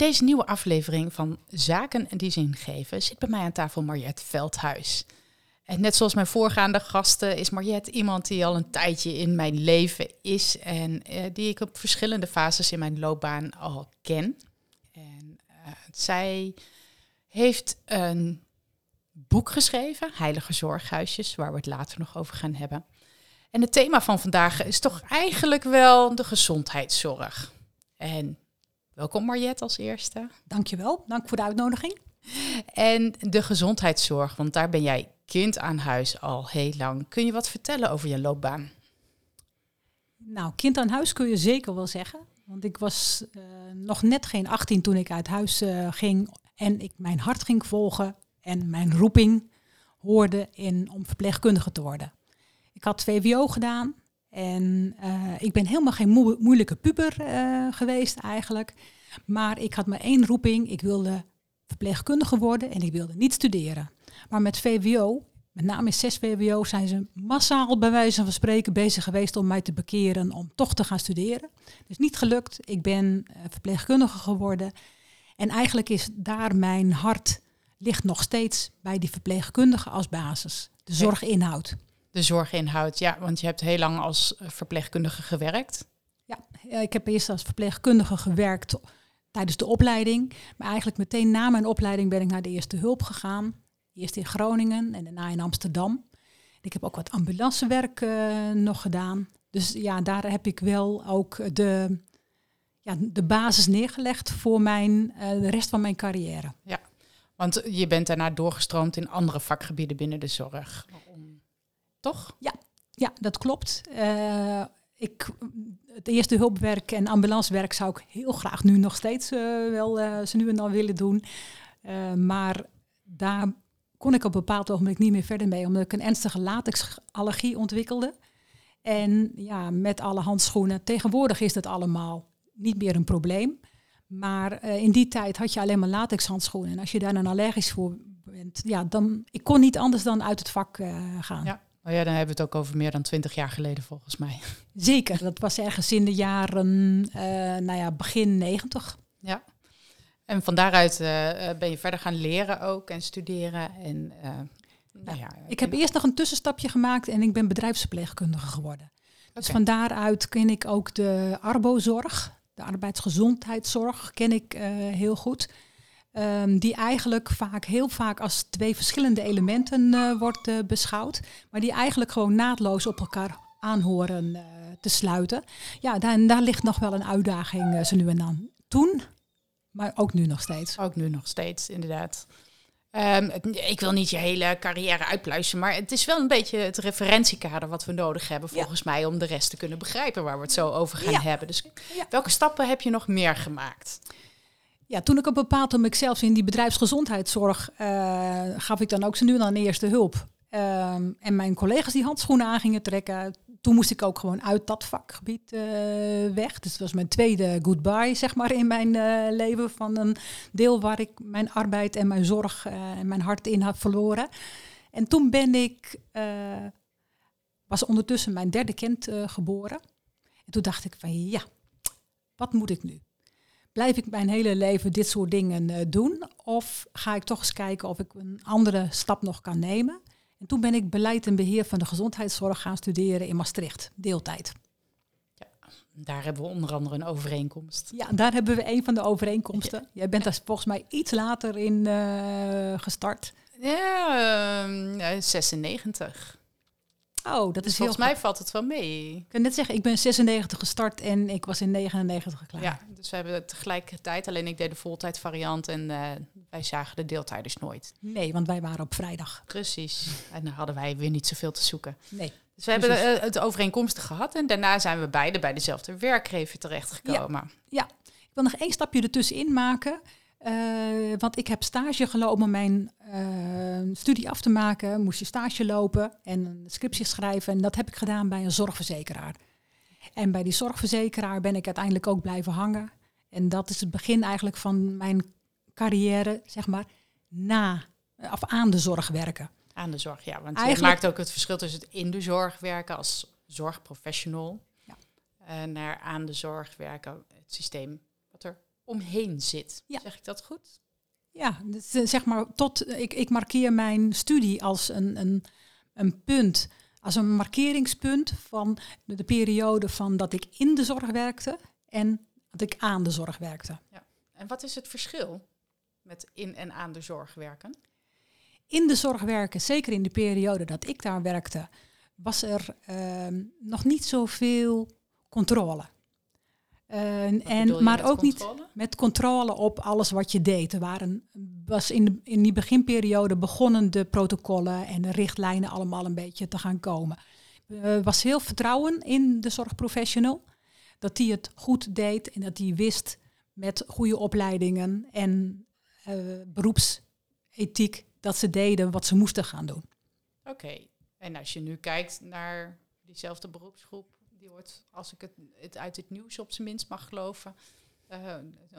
Deze nieuwe aflevering van Zaken die zin geven zit bij mij aan tafel Mariette Veldhuis. En net zoals mijn voorgaande gasten is Mariette iemand die al een tijdje in mijn leven is en eh, die ik op verschillende fases in mijn loopbaan al ken. En uh, zij heeft een boek geschreven, Heilige Zorghuisjes, waar we het later nog over gaan hebben. En het thema van vandaag is toch eigenlijk wel de gezondheidszorg. En welkom Mariette als eerste. Dankjewel, dank voor de uitnodiging. En de gezondheidszorg, want daar ben jij kind aan huis al heel lang. Kun je wat vertellen over je loopbaan? Nou, kind aan huis kun je zeker wel zeggen. Want ik was uh, nog net geen 18 toen ik uit huis uh, ging en ik mijn hart ging volgen en mijn roeping hoorde in, om verpleegkundige te worden. Ik had VWO gedaan en uh, ik ben helemaal geen mo moeilijke puber geweest eigenlijk. Maar ik had maar één roeping. Ik wilde verpleegkundige worden en ik wilde niet studeren. Maar met VWO, met name in 6 VWO, zijn ze massaal bij wijze van spreken bezig geweest om mij te bekeren om toch te gaan studeren. Dus niet gelukt. Ik ben uh, verpleegkundige geworden. En eigenlijk is daar mijn hart ligt nog steeds bij die verpleegkundige als basis. De zorginhoud. De zorginhoud, ja, want je hebt heel lang als verpleegkundige gewerkt. Ja, ik heb eerst als verpleegkundige gewerkt tijdens de opleiding. Maar eigenlijk meteen na mijn opleiding ben ik naar de eerste hulp gegaan. Eerst in Groningen en daarna in Amsterdam. Ik heb ook wat ambulancewerk uh, nog gedaan. Dus ja, daar heb ik wel ook de, ja, de basis neergelegd voor mijn, uh, de rest van mijn carrière. Ja, want je bent daarna doorgestroomd in andere vakgebieden binnen de zorg. Toch? Ja, ja dat klopt. Uh, ik, het eerste hulpwerk en ambulancewerk zou ik heel graag nu nog steeds uh, wel uh, ze nu en dan willen doen. Uh, maar daar kon ik op een bepaald ogenblik niet meer verder mee, omdat ik een ernstige latexallergie ontwikkelde. En ja, met alle handschoenen. Tegenwoordig is dat allemaal niet meer een probleem. Maar in die tijd had je alleen maar latexhandschoenen. En als je daar dan allergisch voor bent, ja, dan ik kon niet anders dan uit het vak gaan. Ja. Oh ja, dan hebben we het ook over meer dan twintig jaar geleden volgens mij. Zeker, dat was ergens in de jaren, uh, nou ja, begin negentig. Ja, en van daaruit uh, ben je verder gaan leren ook en studeren. En, uh, nou ja, ik heb eerst nog een tussenstapje gemaakt en ik ben bedrijfsverpleegkundige geworden. Okay. Dus van daaruit ken ik ook de arbozorg, de arbeidsgezondheidszorg, ken ik heel goed. Um, die eigenlijk vaak heel vaak als twee verschillende elementen uh, wordt uh, beschouwd, maar die eigenlijk gewoon naadloos op elkaar aanhoren uh, te sluiten. Ja, daar, daar, ligt nog wel een uitdaging zo nu en dan. Toen, maar ook nu nog steeds. Ook nu nog steeds, inderdaad. Um, ik wil niet je hele carrière uitpluizen, maar het is wel een beetje het referentiekader wat we nodig hebben, volgens ja. mij, om de rest te kunnen begrijpen waar we het zo over gaan ja. hebben. Dus ja. welke stappen heb je nog meer gemaakt? Ja, toen ik op een bepaald moment zelfs in die bedrijfsgezondheidszorg uh, gaf ik dan ook zo nu dan eerste hulp. Um, en mijn collega's die handschoenen aan gingen trekken. Toen moest ik ook gewoon uit dat vakgebied uh, weg. Dus het was mijn tweede goodbye, zeg maar, in mijn uh, leven. Van een deel waar ik mijn arbeid en mijn zorg en mijn hart in had verloren. En toen ben ik, was ondertussen mijn derde kind geboren. En toen dacht ik van ja, wat moet ik nu? Blijf ik mijn hele leven dit soort dingen uh, doen? Of ga ik toch eens kijken of ik een andere stap nog kan nemen? En toen ben ik beleid en beheer van de gezondheidszorg gaan studeren in Maastricht, deeltijd. Ja, daar hebben we onder andere een overeenkomst. Ja, daar hebben we een van de overeenkomsten. Jij bent daar volgens mij iets later in uh, gestart. Ja, uh, 96. Oh, dat dus is volgens mij valt het wel mee. Ik kan net zeggen, ik ben 96 gestart en ik was in 99 klaar. Ja, dus we hebben tegelijkertijd, alleen ik deed de voltijd variant en uh, wij zagen de deeltijders nooit. Nee, want wij waren op vrijdag. Precies. En dan hadden wij weer niet zoveel te zoeken. Nee. Dus we hebben uh, het overeenkomstig gehad en daarna zijn we beide bij dezelfde werkgever terechtgekomen. Ja. ja. Ik wil nog één stapje ertussenin maken. Uh, want ik heb stage gelopen om mijn uh, studie af te maken. Moest je stage lopen en een scriptie schrijven. En dat heb ik gedaan bij een zorgverzekeraar. En bij die zorgverzekeraar ben ik uiteindelijk ook blijven hangen. En dat is het begin eigenlijk van mijn carrière, zeg maar, na of aan de zorg werken. Aan de zorg, ja. Want Eigenlijk... je maakt ook het verschil tussen het in de zorg werken als zorgprofessional ja. eh, naar aan de zorg werken, het systeem omheen zit. Ja. Zeg ik dat goed? Ja, dus, eh, zeg maar, tot ik, ik markeer mijn studie als een, een, een punt, als een markeringspunt van de, de periode van dat ik in de zorg werkte en dat ik aan de zorg werkte. Ja. En wat is het verschil met in en aan de zorg werken? in de zorg werken, zeker in de periode dat ik daar werkte, was er uh, nog niet zoveel controle. Uh, en, maar ook niet met controle op alles wat je deed. Er waren, was in, de, in die beginperiode begonnen de protocollen en de richtlijnen allemaal een beetje te gaan komen. Er uh, was heel vertrouwen in de zorgprofessional. Dat die het goed deed en dat die wist met goede opleidingen en uh, beroepsethiek dat ze deden wat ze moesten gaan doen. Oké, en als je nu kijkt naar diezelfde beroepsgroep, die wordt, als ik het, het uit het nieuws op zijn minst mag geloven, uh,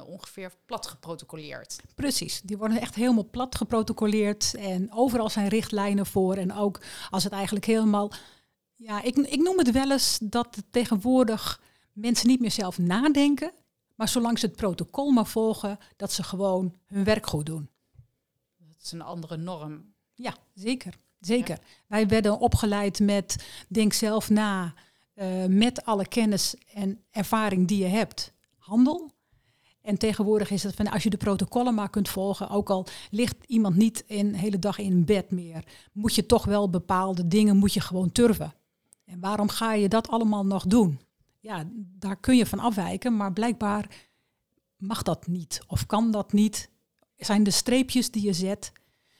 ongeveer plat geprotocoleerd. Precies, die worden echt helemaal plat geprotocoleerd en overal zijn richtlijnen voor. En ook als het eigenlijk helemaal, ja, ik, ik noem het wel eens dat tegenwoordig mensen niet meer zelf nadenken, maar zolang ze het protocol maar volgen, dat ze gewoon hun werk goed doen is een andere norm. Ja, zeker. Zeker. Wij werden opgeleid met denk zelf na, uh, met alle kennis en ervaring die je hebt. Handel. En tegenwoordig is het van als je de protocollen maar kunt volgen, ook al ligt iemand niet een hele dag in bed meer, moet je toch wel bepaalde dingen moet je gewoon turven. En waarom ga je dat allemaal nog doen? Ja, daar kun je van afwijken, maar blijkbaar mag dat niet of kan dat niet zijn de streepjes die je zet,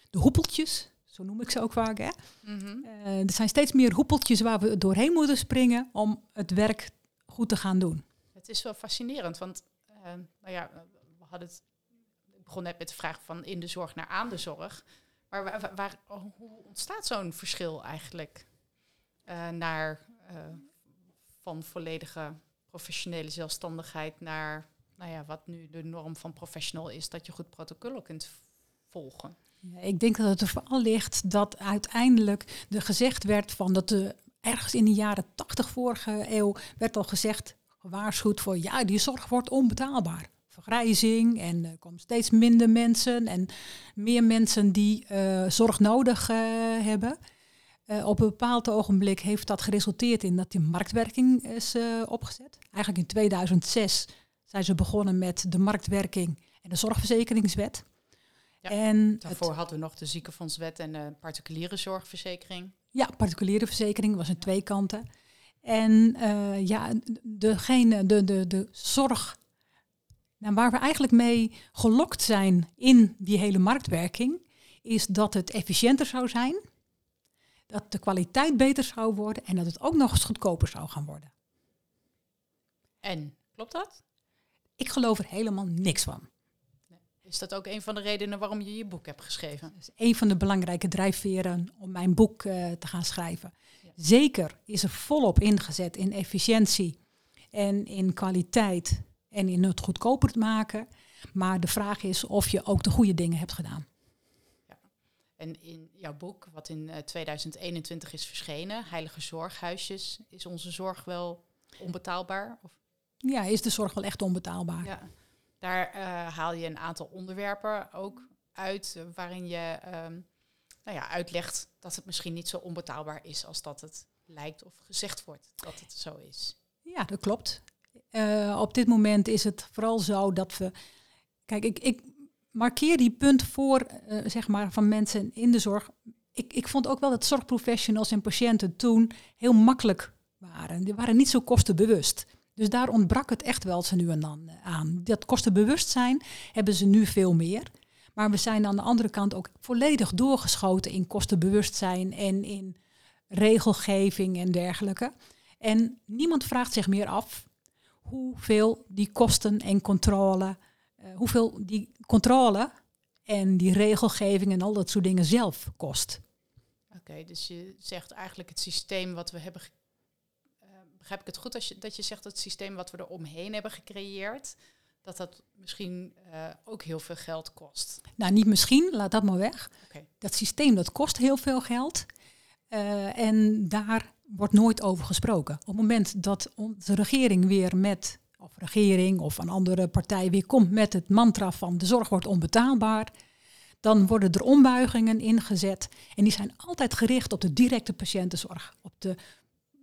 de hoepeltjes, zo noem ik ze ook vaak. Hè? Mhm. Eh, er zijn steeds meer hoepeltjes waar we doorheen moeten springen om het werk goed te gaan doen. Het is wel fascinerend, want uh, nou ja, we hadden het, ik begon net met de vraag van in de zorg naar aan de zorg. Maar waar, waar, hoe ontstaat zo'n verschil eigenlijk uh, naar van volledige professionele zelfstandigheid naar nou ja, wat nu de norm van professional is, dat je goed protocollen kunt volgen. Ik denk dat het er vooral ligt dat uiteindelijk er gezegd werd van dat de ergens in de jaren 80 vorige eeuw werd al gezegd, gewaarschuwd voor ja, die zorg wordt onbetaalbaar. Vergrijzing en er komen steeds minder mensen en meer mensen die uh, zorg nodig uh, hebben. Op een bepaald ogenblik heeft dat geresulteerd in dat die marktwerking is opgezet. Eigenlijk in 2006 zijn ze begonnen met de marktwerking en de zorgverzekeringswet. Ja, en daarvoor hadden we nog de ziekenfondswet en de particuliere zorgverzekering. Ja, particuliere verzekering was een twee kanten. En uh, ja, degene, de, de, de zorg nou, waar we eigenlijk mee gelokt zijn in die hele marktwerking, is dat het efficiënter zou zijn, dat de kwaliteit beter zou worden en dat het ook nog eens goedkoper zou gaan worden. En klopt dat? Ik geloof er helemaal niks van. Is dat ook een van de redenen waarom je je boek hebt geschreven? Dat is een van de belangrijke drijfveren om mijn boek uh, te gaan schrijven. Zeker is er volop ingezet in efficiëntie en in kwaliteit en in het goedkoper te maken. Maar de vraag is of je ook de goede dingen hebt gedaan. Ja. En in jouw boek, wat in uh, eh, 2021 is verschenen, Heilige Zorghuisjes, is onze zorg wel onbetaalbaar? Of? Ja, is de zorg wel echt onbetaalbaar? Ja. Daar uh, haal je een aantal onderwerpen ook uit uh, waarin je um, nou ja, uitlegt dat het misschien niet zo onbetaalbaar is als dat het lijkt of gezegd wordt dat het zo is. Ja, dat klopt. Uh, op dit moment is het vooral zo dat we. Kijk, ik, ik markeer die punt voor, zeg maar, van mensen in de zorg. Ik, ik vond ook wel dat zorgprofessionals en patiënten toen heel makkelijk waren. Die waren niet zo kostenbewust. Dus daar ontbrak het echt wel ze nu en dan eh, aan. Dat kostenbewustzijn hebben ze nu veel meer. Maar we zijn aan de andere kant ook volledig doorgeschoten in kostenbewustzijn en in regelgeving en dergelijke. En niemand vraagt zich meer af hoeveel die kosten en controle, uh, hoeveel die controle en die regelgeving en al dat soort dingen zelf kost. Oké, dus je zegt eigenlijk het systeem wat we hebben. Begrijp ik het goed als je, dat je zegt het systeem wat we er omheen hebben gecreëerd, dat dat misschien uh, ook heel veel geld kost? Nou, niet misschien, laat dat maar weg. Okay. Dat systeem dat kost heel veel geld. Uh, en daar wordt nooit over gesproken. Op het moment dat onze regering weer met, of regering of een andere partij weer komt met het mantra van de zorg wordt onbetaalbaar, dan worden er ombuigingen ingezet. En die zijn altijd gericht op de directe patiëntenzorg. Op de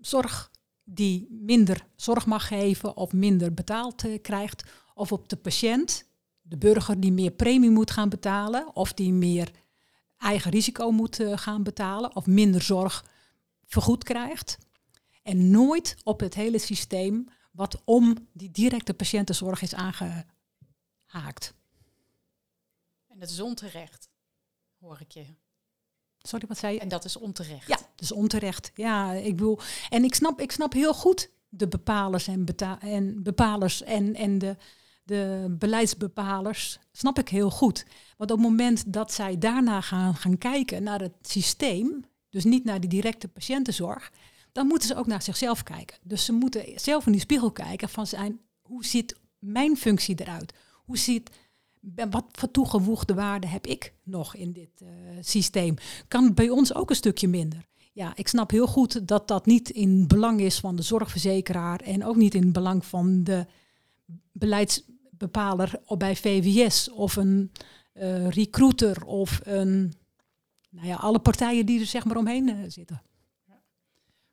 zorg die minder zorg mag geven of minder betaald uh, krijgt. Of op de patiënt, de burger die meer premie moet gaan betalen of die meer eigen risico moet uh, gaan betalen of minder zorg vergoed krijgt. En nooit op het hele systeem wat om die directe patiëntenzorg is aangehaakt. En dat is onterecht, hoor ik je. Sorry, wat zei je? En dat is onterecht. Ja, is onterecht. Ja, ik bedoel, en ik snap, ik snap heel goed de bepalers en, en bepalers en, en de, de beleidsbepalers, snap ik heel goed. Want op het moment dat zij daarna gaan, gaan kijken naar het systeem, dus niet naar die directe patiëntenzorg, dan moeten ze ook naar zichzelf kijken. Dus ze moeten zelf in die spiegel kijken van zijn, hoe ziet mijn functie eruit? Hoe ziet, wat voor toegevoegde waarde heb ik nog in dit uh, systeem? Kan bij ons ook een stukje minder? Ja, ik snap heel goed dat dat niet in belang is van de zorgverzekeraar en ook niet in belang van de beleidsbepaler bij VWS of een uh, recruiter of een nou ja, alle partijen die er zeg maar omheen uh, zitten. Ja.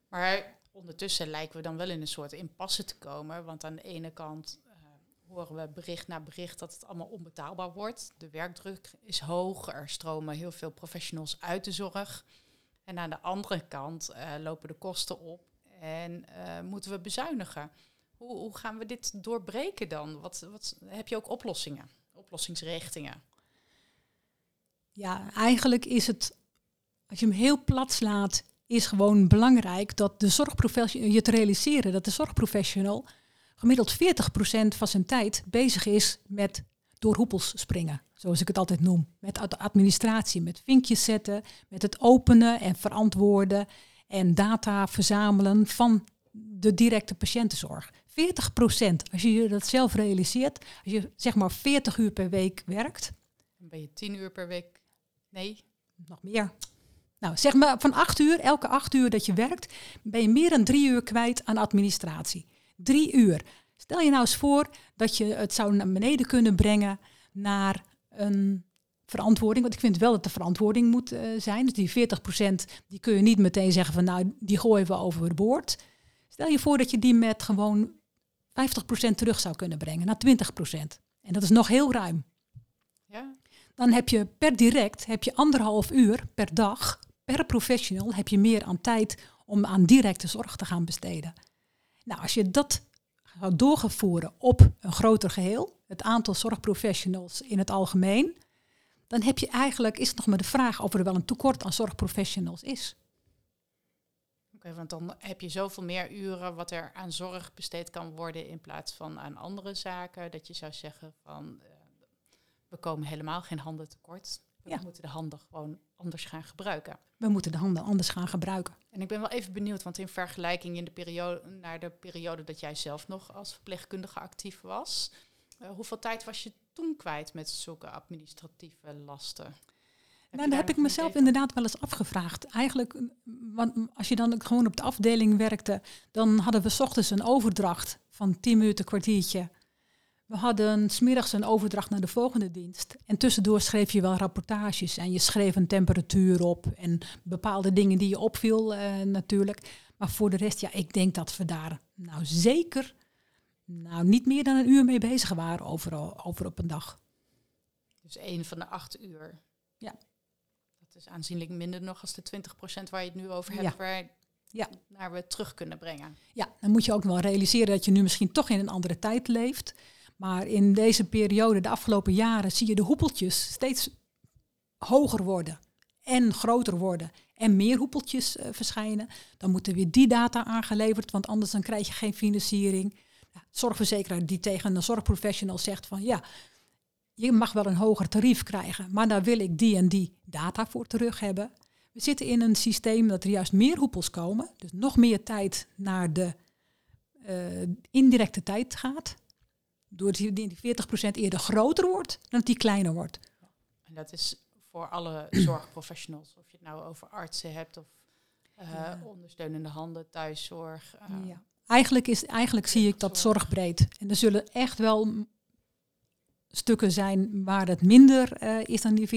Maar ondertussen lijken we dan wel in een soort impasse te komen. Want aan de ene kant uh, horen we bericht na bericht dat het allemaal onbetaalbaar wordt. De werkdruk is hoog, er stromen heel veel professionals uit de zorg. En aan de andere kant uh, lopen de kosten op en moeten we bezuinigen. Hoe, hoe, gaan we dit doorbreken dan? Wat, wat, heb je ook oplossingen, oplossingsrichtingen? Ja, eigenlijk is het, als je hem heel plat slaat, is gewoon belangrijk dat de zorgprofessional, je te realiseren dat de zorgprofessional gemiddeld 40% van zijn tijd bezig is met door hoepels springen, zoals ik het altijd noem. Met administratie, met vinkjes zetten, met het openen en verantwoorden en data verzamelen van de directe patiëntenzorg. 40%, als je je dat zelf realiseert, als je zeg maar 40 uur per week werkt. Dan ben je 10 uur per week Nee. Nog meer. Nou, zeg maar van acht uur, elke acht uur dat je werkt, ben je meer dan drie uur kwijt aan administratie. Drie uur. Stel je nou eens voor dat je het zou naar beneden kunnen brengen naar een verantwoording. Want ik vind wel dat de verantwoording moet uh, zijn. Dus die 40% die kun je niet meteen zeggen van nou, die gooien we overboord. Stel je voor dat je die met gewoon 50% terug zou kunnen brengen naar 20%. En dat is nog heel ruim. Ja dan heb je per direct heb je anderhalf uur per dag per professional heb je meer aan tijd om aan directe zorg te gaan besteden. Nou, als je dat gaat doorgevoeren op een groter geheel, het aantal zorgprofessionals in het algemeen, dan heb je eigenlijk, is het nog maar de vraag of er wel een tekort aan zorgprofessionals is. Oké, want dan heb je zoveel meer uren wat er aan zorg besteed kan worden in plaats van aan andere zaken, dat je zou zeggen van eh, we komen helemaal geen handen tekort. We moeten de handen gewoon anders gaan gebruiken. We moeten de handen anders gaan gebruiken. En ik ben wel even benieuwd, want in vergelijking in de periode, naar de periode dat jij zelf nog als verpleegkundige actief was, uh, hoeveel tijd was je toen kwijt met zulke administratieve lasten? nou, daar heb ik mezelf inderdaad wel eens afgevraagd. Eigenlijk, want als je dan gewoon op de afdeling werkte, dan hadden we s ochtends een overdracht van 10 minuten, kwartiertje we hadden smiddags een overdracht naar de volgende dienst. En tussendoor schreef je wel rapportages en je schreef een temperatuur op en bepaalde dingen die je opviel uh, natuurlijk. Maar voor de rest, ja, ik denk dat we daar nou zeker nou, niet meer dan een uur mee bezig waren over, over op een dag. Dus één van de acht uur. Ja. Dat is aanzienlijk minder nog als de 20% waar je het nu over hebt, ja. waar ja. naar we terug kunnen brengen. Ja, dan moet je ook wel realiseren dat je nu misschien toch in een andere tijd leeft. Maar in deze periode, de afgelopen jaren, zie je de hoepeltjes steeds hoger worden en groter worden en meer hoepeltjes uh, verschijnen. Dan moeten weer die data aangeleverd, want anders dan krijg je geen financiering. Zorgverzekeraar die tegen een zorgprofessional zegt van ja, je mag wel een hoger tarief krijgen, maar daar wil ik die en die data voor terug hebben. We zitten in een systeem dat er juist meer hoepels komen, dus nog meer tijd naar de uh, indirecte tijd gaat. Doordat die 40% eerder groter wordt dan dat die kleiner wordt. En dat is voor alle zorgprofessionals, of je het nou over artsen hebt of uh, ondersteunende handen, thuiszorg. Uh, ja. Eigenlijk, is, eigenlijk zie ik dat zorgbreed. En er zullen echt wel stukken zijn waar het minder uh, is dan die 40%.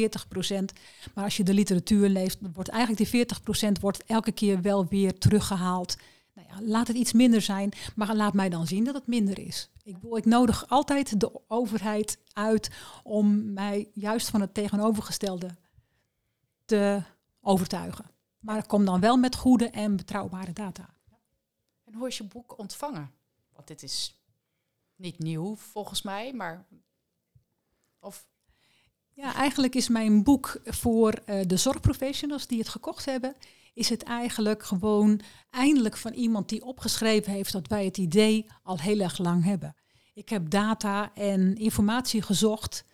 Maar als je de literatuur leest, wordt eigenlijk die 40% wordt elke keer wel weer teruggehaald. Nou ja, laat het iets minder zijn, maar laat mij dan zien dat het minder is. Ik, ik nodig altijd de overheid uit om mij juist van het tegenovergestelde te overtuigen. Maar kom dan wel met goede en betrouwbare data. En hoe is je boek ontvangen? Want dit is niet nieuw volgens mij, maar. Of. Ja, eigenlijk is mijn boek voor uh, de zorgprofessionals die het gekocht hebben, is het eigenlijk gewoon eindelijk van iemand die opgeschreven heeft dat wij het idee al heel erg lang hebben. Ik heb data en informatie gezocht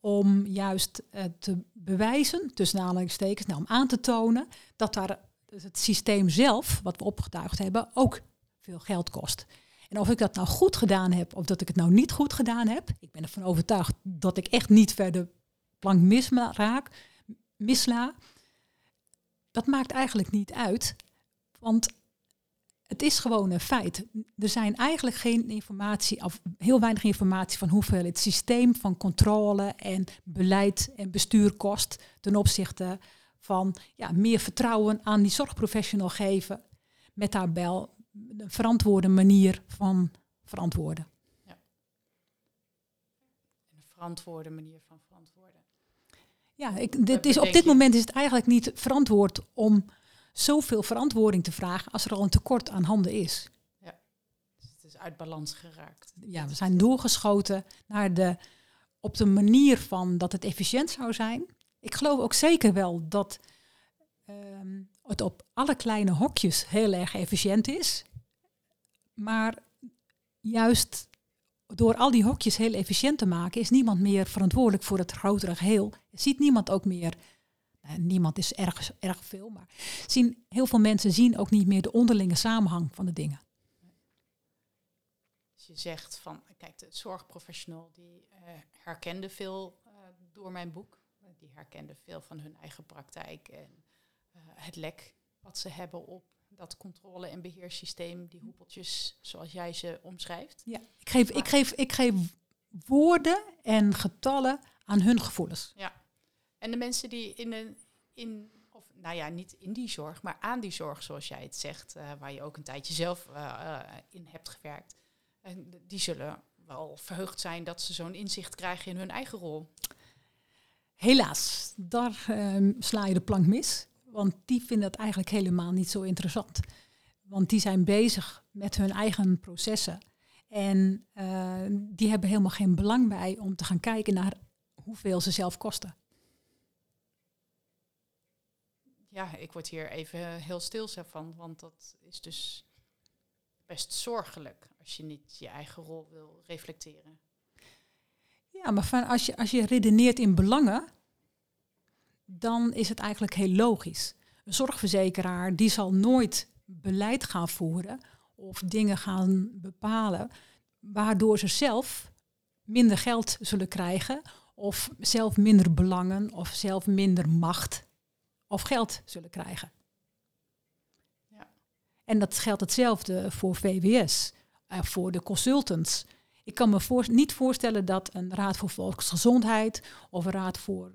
om juist uh, te bewijzen, tussen aanhalingstekens, nou, om aan te tonen dat daar het systeem zelf, wat we opgetuigd hebben, ook veel geld kost. En of ik dat nou goed gedaan heb of dat ik het nou niet goed gedaan heb, ik ben ervan overtuigd dat ik echt niet verder plank misraak, misla. Dat maakt eigenlijk niet uit, want het is gewoon een feit. Er zijn eigenlijk geen informatie, of heel weinig informatie van hoeveel het systeem van controle en beleid en bestuur kost ten opzichte van ja, meer vertrouwen aan die zorgprofessional geven met daarbij een verantwoorde manier van verantwoorden. Ja. Een verantwoorde manier van verantwoorden. Ja, ik, dit is, op dit moment is het eigenlijk niet verantwoord om zoveel verantwoording te vragen als er al een tekort aan handen is. Ja, dus het is uit balans geraakt. Ja, we zijn doorgeschoten naar de, op de manier van dat het efficiënt zou zijn. Ik geloof ook zeker wel dat ehm, het op alle kleine hokjes heel erg efficiënt is. Maar juist door al die hokjes heel efficiënt te maken, is niemand meer verantwoordelijk voor het grotere geheel. Ziet niemand ook meer, nou, niemand is erg, erg veel, maar zien, heel veel mensen zien ook niet meer de onderlinge samenhang van de dingen. Als je zegt van, kijk, de zorgprofessional die uh, herkende veel uh, door mijn boek. Die herkende veel van hun eigen praktijk en het lek wat ze hebben op dat controle- en beheerssysteem, die hoepeltjes zoals jij ze omschrijft. Ja, ik geef, ik geef, ik geef woorden en getallen aan hun gevoelens. Ja, en de mensen die in een, in, of nou ja, niet in die zorg, maar aan die zorg, zoals jij het zegt, uh, waar je ook een tijdje zelf uh, in hebt gewerkt, en die zullen wel verheugd zijn dat ze zo'n inzicht krijgen in hun eigen rol. Helaas, daar ehm, sla je de plank mis. Want die vinden het eigenlijk helemaal niet zo interessant. Want die zijn bezig met hun eigen processen. En uh, die hebben helemaal geen belang bij om te gaan kijken naar hoeveel ze zelf kosten. Ja, ik word hier even heel stil van, want dat is dus best zorgelijk als je niet je eigen rol wil reflecteren. Ja, maar van als, je, als je redeneert in belangen, dan is het eigenlijk heel logisch. Een zorgverzekeraar die zal nooit beleid gaan voeren of dingen gaan bepalen waardoor ze zelf minder geld zullen krijgen of zelf minder belangen of zelf minder macht of geld zullen krijgen. Ja. En dat geldt hetzelfde voor VWS, eh, voor de consultants. Ik kan me voor, niet voorstellen dat een raad voor volksgezondheid of een raad voor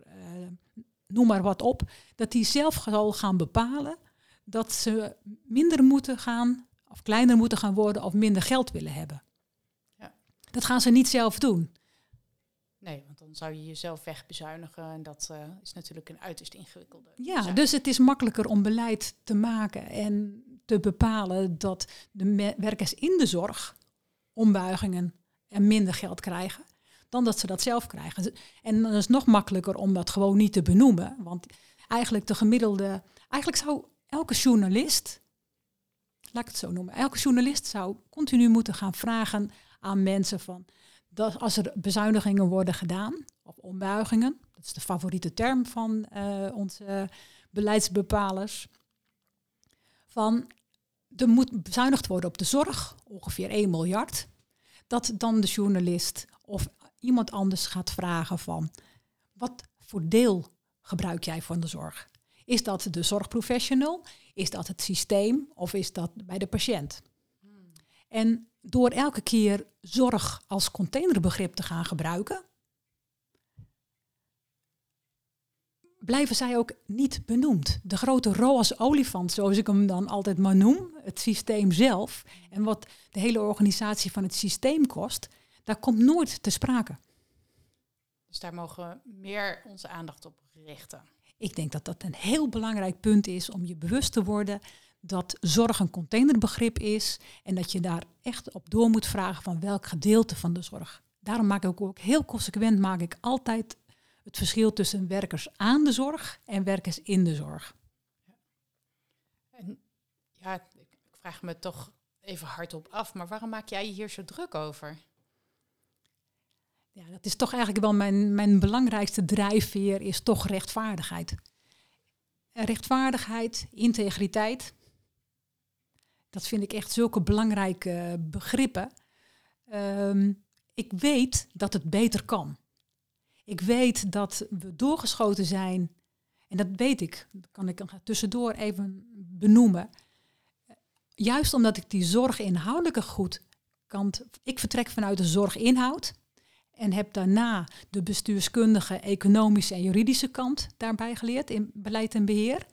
noem maar wat op, dat die zelf zal gaan bepalen dat ze minder moeten gaan, of kleiner moeten gaan worden, of minder geld willen hebben. Ja. Dat gaan ze niet zelf doen. Nee, want dan zou je jezelf wegbezuinigen en dat uh, is natuurlijk een uiterst ingewikkelde. Ja, dus het is makkelijker om beleid te maken en te bepalen dat de werkers in de zorg ombuigingen en minder geld krijgen dan dat ze dat zelf krijgen. En dan is het nog makkelijker om dat gewoon niet te benoemen. Want eigenlijk de gemiddelde. Eigenlijk zou elke journalist. Laat ik het zo noemen. Elke journalist zou continu moeten gaan vragen aan mensen van dat als er bezuinigingen worden gedaan, of ombuigingen, dat is de favoriete term van uh, onze beleidsbepalers, van er moet bezuinigd worden op de zorg, ongeveer 1 miljard, dat dan de journalist of iemand anders gaat vragen van wat voor deel gebruik jij van de zorg? Is dat de zorgprofessional? Is dat het systeem? Of is dat bij de patiënt? En door elke keer zorg als containerbegrip te gaan gebruiken, blijven zij ook niet benoemd. De grote ROAS olifant, zoals ik hem dan altijd maar noem, het systeem zelf, en wat de hele organisatie van het systeem kost, daar komt nooit te sprake. Dus daar mogen we meer onze aandacht op richten. Ik denk dat dat een heel belangrijk punt is om je bewust te worden dat zorg een containerbegrip is en dat je daar echt op door moet vragen van welk gedeelte van de zorg. Daarom maak ik ook heel consequent maak ik altijd het verschil tussen werkers aan de zorg en werkers in de zorg. En ja, ik vraag me toch even hardop af, maar waarom maak jij je hier zo druk over? Ja, dat is toch eigenlijk wel mijn, mijn belangrijkste drijfveer, is toch rechtvaardigheid. Rechtvaardigheid, integriteit, dat vind ik echt zulke belangrijke begrippen. Ehm, ik weet dat het beter kan. Ik weet dat we doorgeschoten zijn. En dat weet ik. Dat kan ik tussendoor even benoemen. Juist omdat ik die zorginhoudelijke goed kant. Ik vertrek vanuit de zorginhoud. En heb daarna de bestuurskundige, economische en juridische kant daarbij geleerd in beleid en beheer.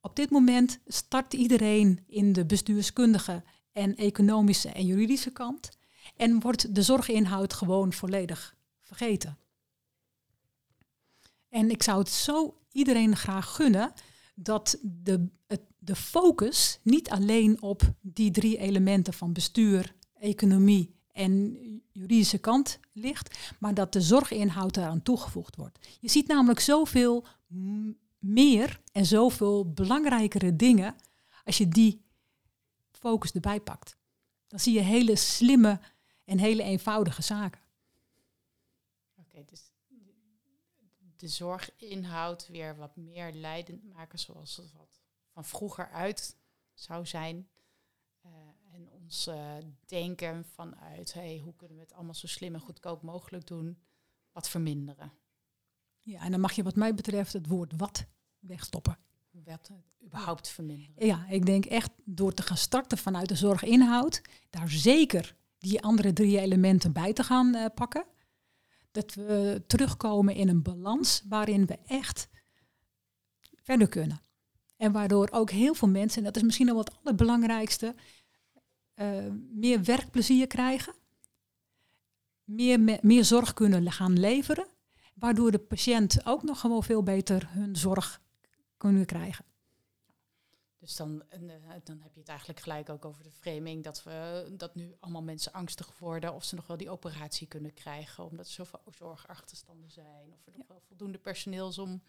Op dit moment start iedereen in de bestuurskundige en economische en juridische kant. En wordt de zorginhoud gewoon volledig vergeten. En ik zou het zo iedereen graag gunnen dat de, de focus niet alleen op die drie elementen van bestuur, economie en juridische kant ligt, maar dat de zorginhoud eraan toegevoegd wordt. Je ziet namelijk zoveel meer en zoveel belangrijkere dingen als je die focus erbij pakt. Dan zie je hele slimme en hele eenvoudige zaken. Oké, dus de zorginhoud weer wat meer leidend maken zoals het wat van vroeger uit zou zijn. Ons uh, denken vanuit hey, hoe kunnen we het allemaal zo slim en goedkoop mogelijk doen, wat verminderen. Ja, en dan mag je wat mij betreft het woord wat wegstoppen. Wat überhaupt verminderen. Ja, ik denk echt door te gaan starten vanuit de zorginhoud, daar zeker die andere drie elementen bij te gaan uh, pakken. Dat we terugkomen in een balans waarin we echt verder kunnen. En waardoor ook heel veel mensen, en dat is misschien nog wat allerbelangrijkste, uh, meer werkplezier krijgen. Meer, meer zorg kunnen gaan leveren. Waardoor de patiënt ook nog gewoon veel beter hun zorg kunnen krijgen. Dus dan, uh, dan heb je het eigenlijk gelijk ook over de framing dat we dat nu allemaal mensen angstig worden of ze nog wel die operatie kunnen krijgen, omdat er zoveel zorgachterstanden zijn, of er nog wel voldoende personeel is om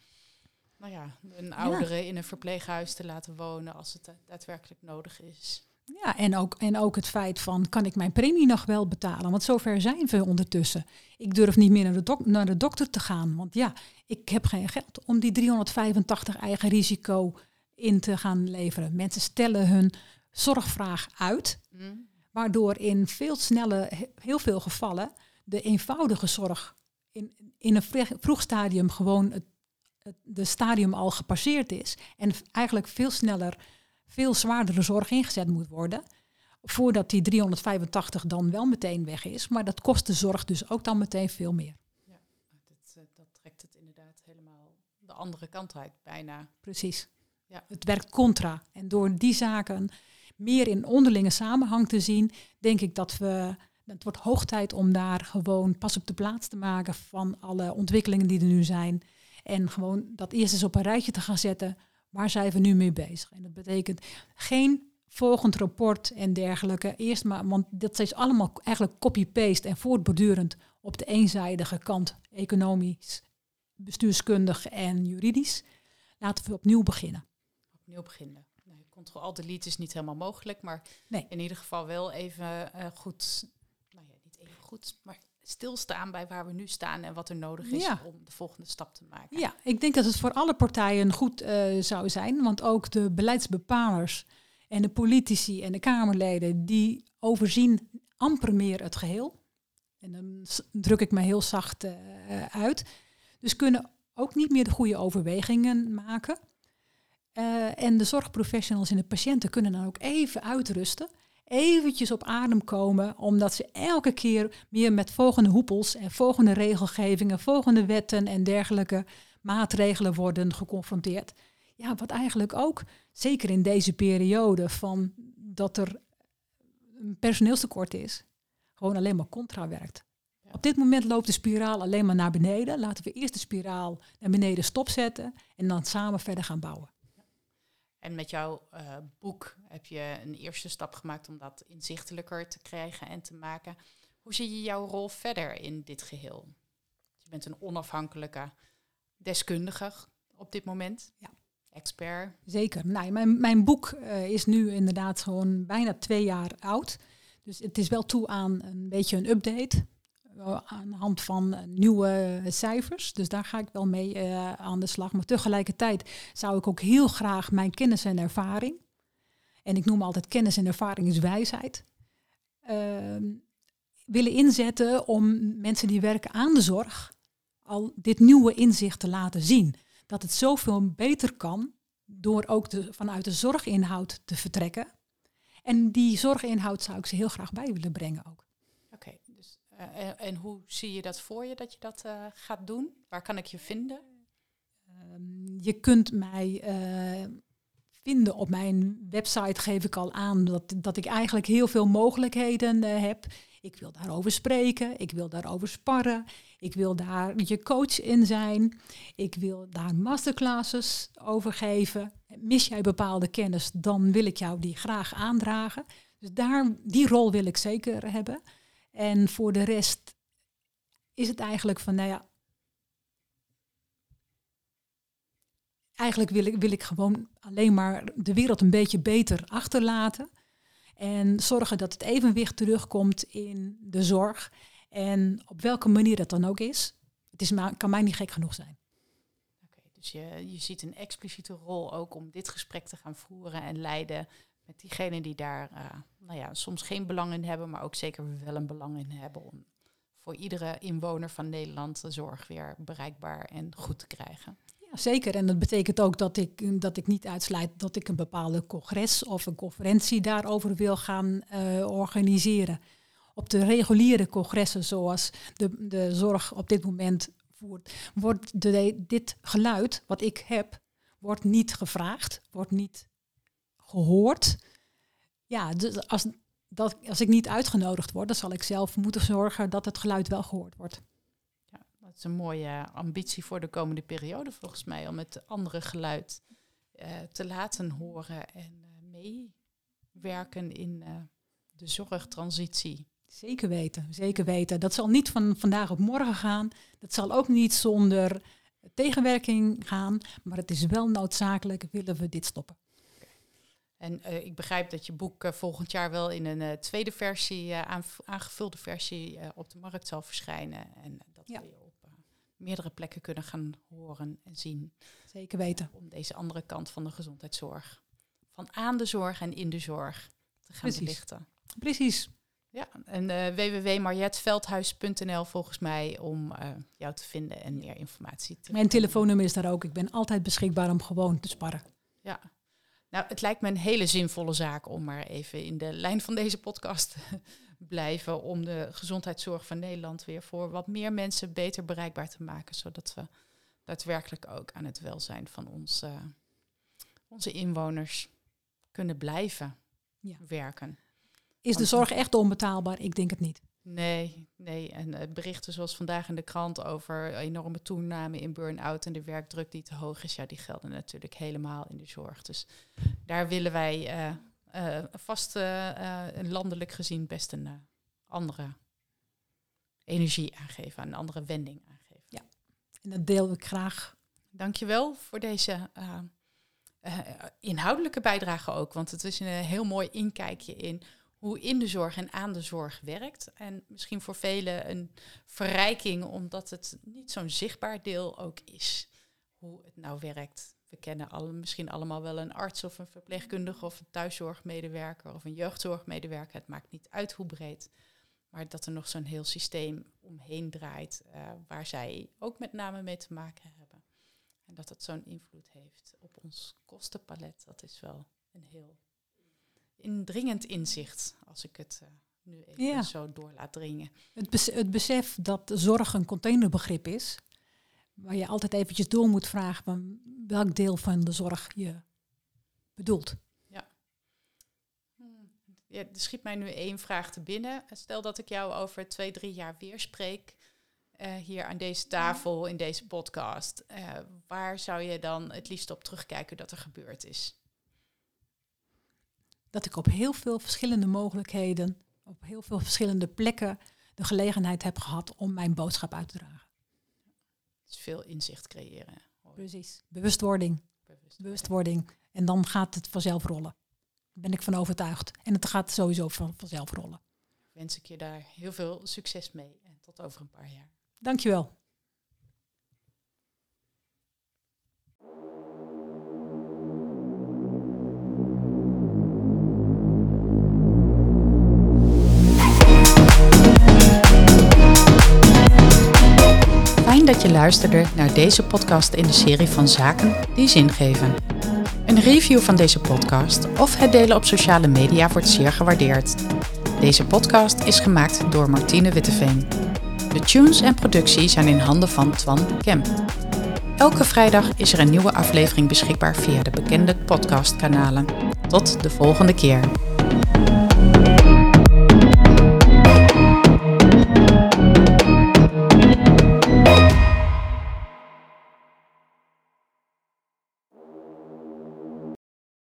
nou ja, een oudere in een verpleeghuis te laten wonen als het daadwerkelijk nodig is. Ja, en ook, en ook het feit van, kan ik mijn premie nog wel betalen? Want zover zijn we ondertussen. Ik durf niet meer naar de, dok naar de dokter te gaan, want ja, ik heb geen geld om die 385 eigen risico in te gaan leveren. Mensen stellen hun zorgvraag uit, mm. waardoor in veel snelle, heel veel gevallen, de eenvoudige zorg in, in een vroeg stadium gewoon het, het de stadium al gepasseerd is en eigenlijk veel sneller veel zwaardere zorg ingezet moet worden. Voordat die 385 dan wel meteen weg is. Maar dat kost de zorg dus ook dan meteen veel meer. Ja, dat, eh, dat trekt het inderdaad helemaal de andere kant uit, bijna. Precies. Ja. Het werkt contra. En door die zaken meer in onderlinge samenhang te zien, denk ik dat we. Het wordt hoog tijd om daar gewoon pas op de plaats te maken van alle ontwikkelingen die er nu zijn. En gewoon dat eerst eens op een rijtje te gaan zetten Waar zijn we nu mee bezig? En dat betekent geen volgend rapport en dergelijke. Eerst maar, want dat is allemaal eigenlijk copy-paste en voortbordurend op de eenzijdige kant, economisch, bestuurskundig en juridisch. Laten we opnieuw beginnen. Opnieuw beginnen. Nee, Ctrl-Alt-Delete is niet helemaal mogelijk, maar nee. in ieder geval wel even uh, goed nou goed maar stilstaan bij waar we nu staan en wat er nodig is Ja. om de volgende stap te maken. Ja, ik denk dat het voor alle partijen goed eh, zou zijn. Want ook de beleidsbepalers en de politici en de Kamerleden... die overzien amper meer het geheel. En dan druk ik me heel zacht eh, uit. Dus kunnen ook niet meer de goede overwegingen maken. Eh, en de zorgprofessionals en de patiënten kunnen dan ook even uitrusten. Eventjes op adem komen, omdat ze elke keer weer met volgende hoepels en volgende regelgevingen, volgende wetten en dergelijke maatregelen worden geconfronteerd. Ja, wat eigenlijk ook, zeker in deze periode van dat er een personeelstekort is, gewoon alleen maar contra werkt. Op dit moment loopt de spiraal alleen maar naar beneden. Laten we eerst de spiraal naar beneden stopzetten en dan samen verder gaan bouwen. En met jouw eh, boek heb je een eerste stap gemaakt om dat inzichtelijker te krijgen en te maken. Hoe zie je jouw rol verder in dit geheel? Je bent een onafhankelijke deskundige op dit moment. Ja. Expert. Zeker. Nou, mijn, mijn boek eh, is nu inderdaad gewoon bijna twee jaar oud. Dus het is wel toe aan een beetje een update. Aan de hand van eh, nieuwe cijfers. Dus daar ga ik wel mee eh, aan de slag. Maar tegelijkertijd zou ik ook heel graag mijn kennis en ervaring. En ik noem altijd kennis en ervaring is wijsheid. ehm, willen inzetten om mensen die werken aan de zorg al dit nieuwe inzicht te laten zien. Dat het zoveel beter kan door ook vanuit de zorginhoud te vertrekken. En die zorginhoud zou ik ze heel graag bij willen brengen ook. Eh, en, en hoe zie je dat voor je dat je dat eh, gaat doen? Waar kan ik je vinden? Ehm, je kunt mij eh, vinden op mijn website, geef ik al aan dat, dat ik eigenlijk heel veel mogelijkheden heb. Ik wil daarover spreken, ik wil daarover sparren, ik wil daar je coach in zijn, ik wil daar masterclasses over geven. Mis jij bepaalde kennis, dan wil ik jou die graag aandragen. Dus daar, die rol wil ik zeker hebben. En voor de rest is het eigenlijk van, nou ja, eigenlijk wil ik, wil ik gewoon alleen maar de wereld een beetje beter achterlaten. En zorgen dat het evenwicht terugkomt in de zorg. En op welke manier dat dan ook is. Het is maar, kan mij niet gek genoeg zijn. Oké, dus je, je ziet een expliciete rol ook om dit gesprek te gaan voeren en leiden met diegenen die daar eh, nou ja, soms geen belang in hebben, maar ook zeker wel een belang in hebben om voor iedere inwoner van Nederland de zorg weer bereikbaar en goed te krijgen. Ja, zeker. En dat betekent ook dat ik, dat ik niet uitsluit dat ik een bepaalde congres of een conferentie daarover wil gaan eh, organiseren. Op de reguliere congressen zoals de, de zorg op dit moment voert, wordt dit geluid wat ik heb, wordt niet gevraagd, wordt niet gehoord. Ja, dus als, dat, als ik niet uitgenodigd word, dan zal ik zelf moeten zorgen dat het geluid wel gehoord wordt. Ja, dat is een mooie ambitie voor de komende periode volgens mij, om het andere geluid eh, te laten horen en eh, meewerken in eh, de zorgtransitie. Zeker weten, zeker weten. Dat zal niet van vandaag op morgen gaan. Dat zal ook niet zonder tegenwerking gaan. Maar het is wel noodzakelijk, willen we dit stoppen. En eh, ik begrijp dat je boek eh, volgend jaar wel in een eh, tweede versie, aangevulde versie, op de markt zal verschijnen. En dat Ja. we je op meerdere plekken kunnen gaan horen en zien. Zeker weten. Om deze andere kant van de gezondheidszorg, van aan de zorg en in de zorg, te gaan Precies. belichten. Precies. Ja, en www.marjetveldhuis.nl volgens mij om jou te vinden en meer informatie te Mijn telefoonnummer is daar ook. Ik ben altijd beschikbaar om gewoon te sparren. Ja, nou, het lijkt me een hele zinvolle zaak om maar even in de lijn van deze podcast te blijven. Om de gezondheidszorg van Nederland weer voor wat meer mensen beter bereikbaar te maken. Zodat we daadwerkelijk ook aan het welzijn van ons, uh, onze inwoners kunnen blijven ja. werken. Is de zorg echt onbetaalbaar? Ik denk het niet. Nee, nee. En uh, berichten zoals vandaag in de krant over enorme toename in burn-out en de werkdruk die te hoog is, ja, die gelden natuurlijk helemaal in de zorg. Dus daar willen wij uh, uh, vast landelijk gezien best een andere energie aangeven, een andere wending aangeven. Ja, en dat deel ik graag. Dankjewel voor deze inhoudelijke bijdrage ook, want het is een heel mooi inkijkje in hoe in de zorg en aan de zorg werkt. En misschien voor velen een verrijking, omdat het niet zo'n zichtbaar deel ook is. Hoe het nou werkt. We kennen alle, misschien allemaal wel een arts of een verpleegkundige of een thuiszorgmedewerker of een jeugdzorgmedewerker. Het maakt niet uit hoe breed. Maar dat er nog zo'n heel systeem omheen draait, uh, waar zij ook met name mee te maken hebben. En dat het zo'n invloed heeft op ons kostenpalet, dat is wel een heel indringend inzicht, als ik het uh, nu even zo door laat dringen. Het, het besef dat zorg een containerbegrip is, waar je altijd eventjes door moet vragen van welk deel van de zorg je bedoelt. Ja. Ja er schiet mij nu één vraag te binnen. Stel dat ik jou over twee, drie jaar weer spreek. Uh, hier aan deze tafel, in deze podcast. Uh, waar zou je dan het liefst op terugkijken dat er gebeurd is? Dat ik op heel veel verschillende mogelijkheden, op heel veel verschillende plekken de gelegenheid heb gehad om mijn boodschap uit te dragen. Dus veel inzicht creëren. Precies. Bewustwording. Bewustwording. Bewustwording. En dan gaat het vanzelf rollen. Daar ben ik van overtuigd. En het gaat sowieso van, vanzelf rollen. Wens ik je daar heel veel succes mee. En tot over een paar jaar. Dankjewel. Dat je luisterde naar deze podcast in de serie van Zaken die zin geven. Een review van deze podcast of het delen op sociale media wordt zeer gewaardeerd. Deze podcast is gemaakt door Martine Witteveen. De tunes en productie zijn in handen van Twan Kemp. Elke vrijdag is er een nieuwe aflevering beschikbaar via de bekende podcastkanalen. Tot de volgende keer.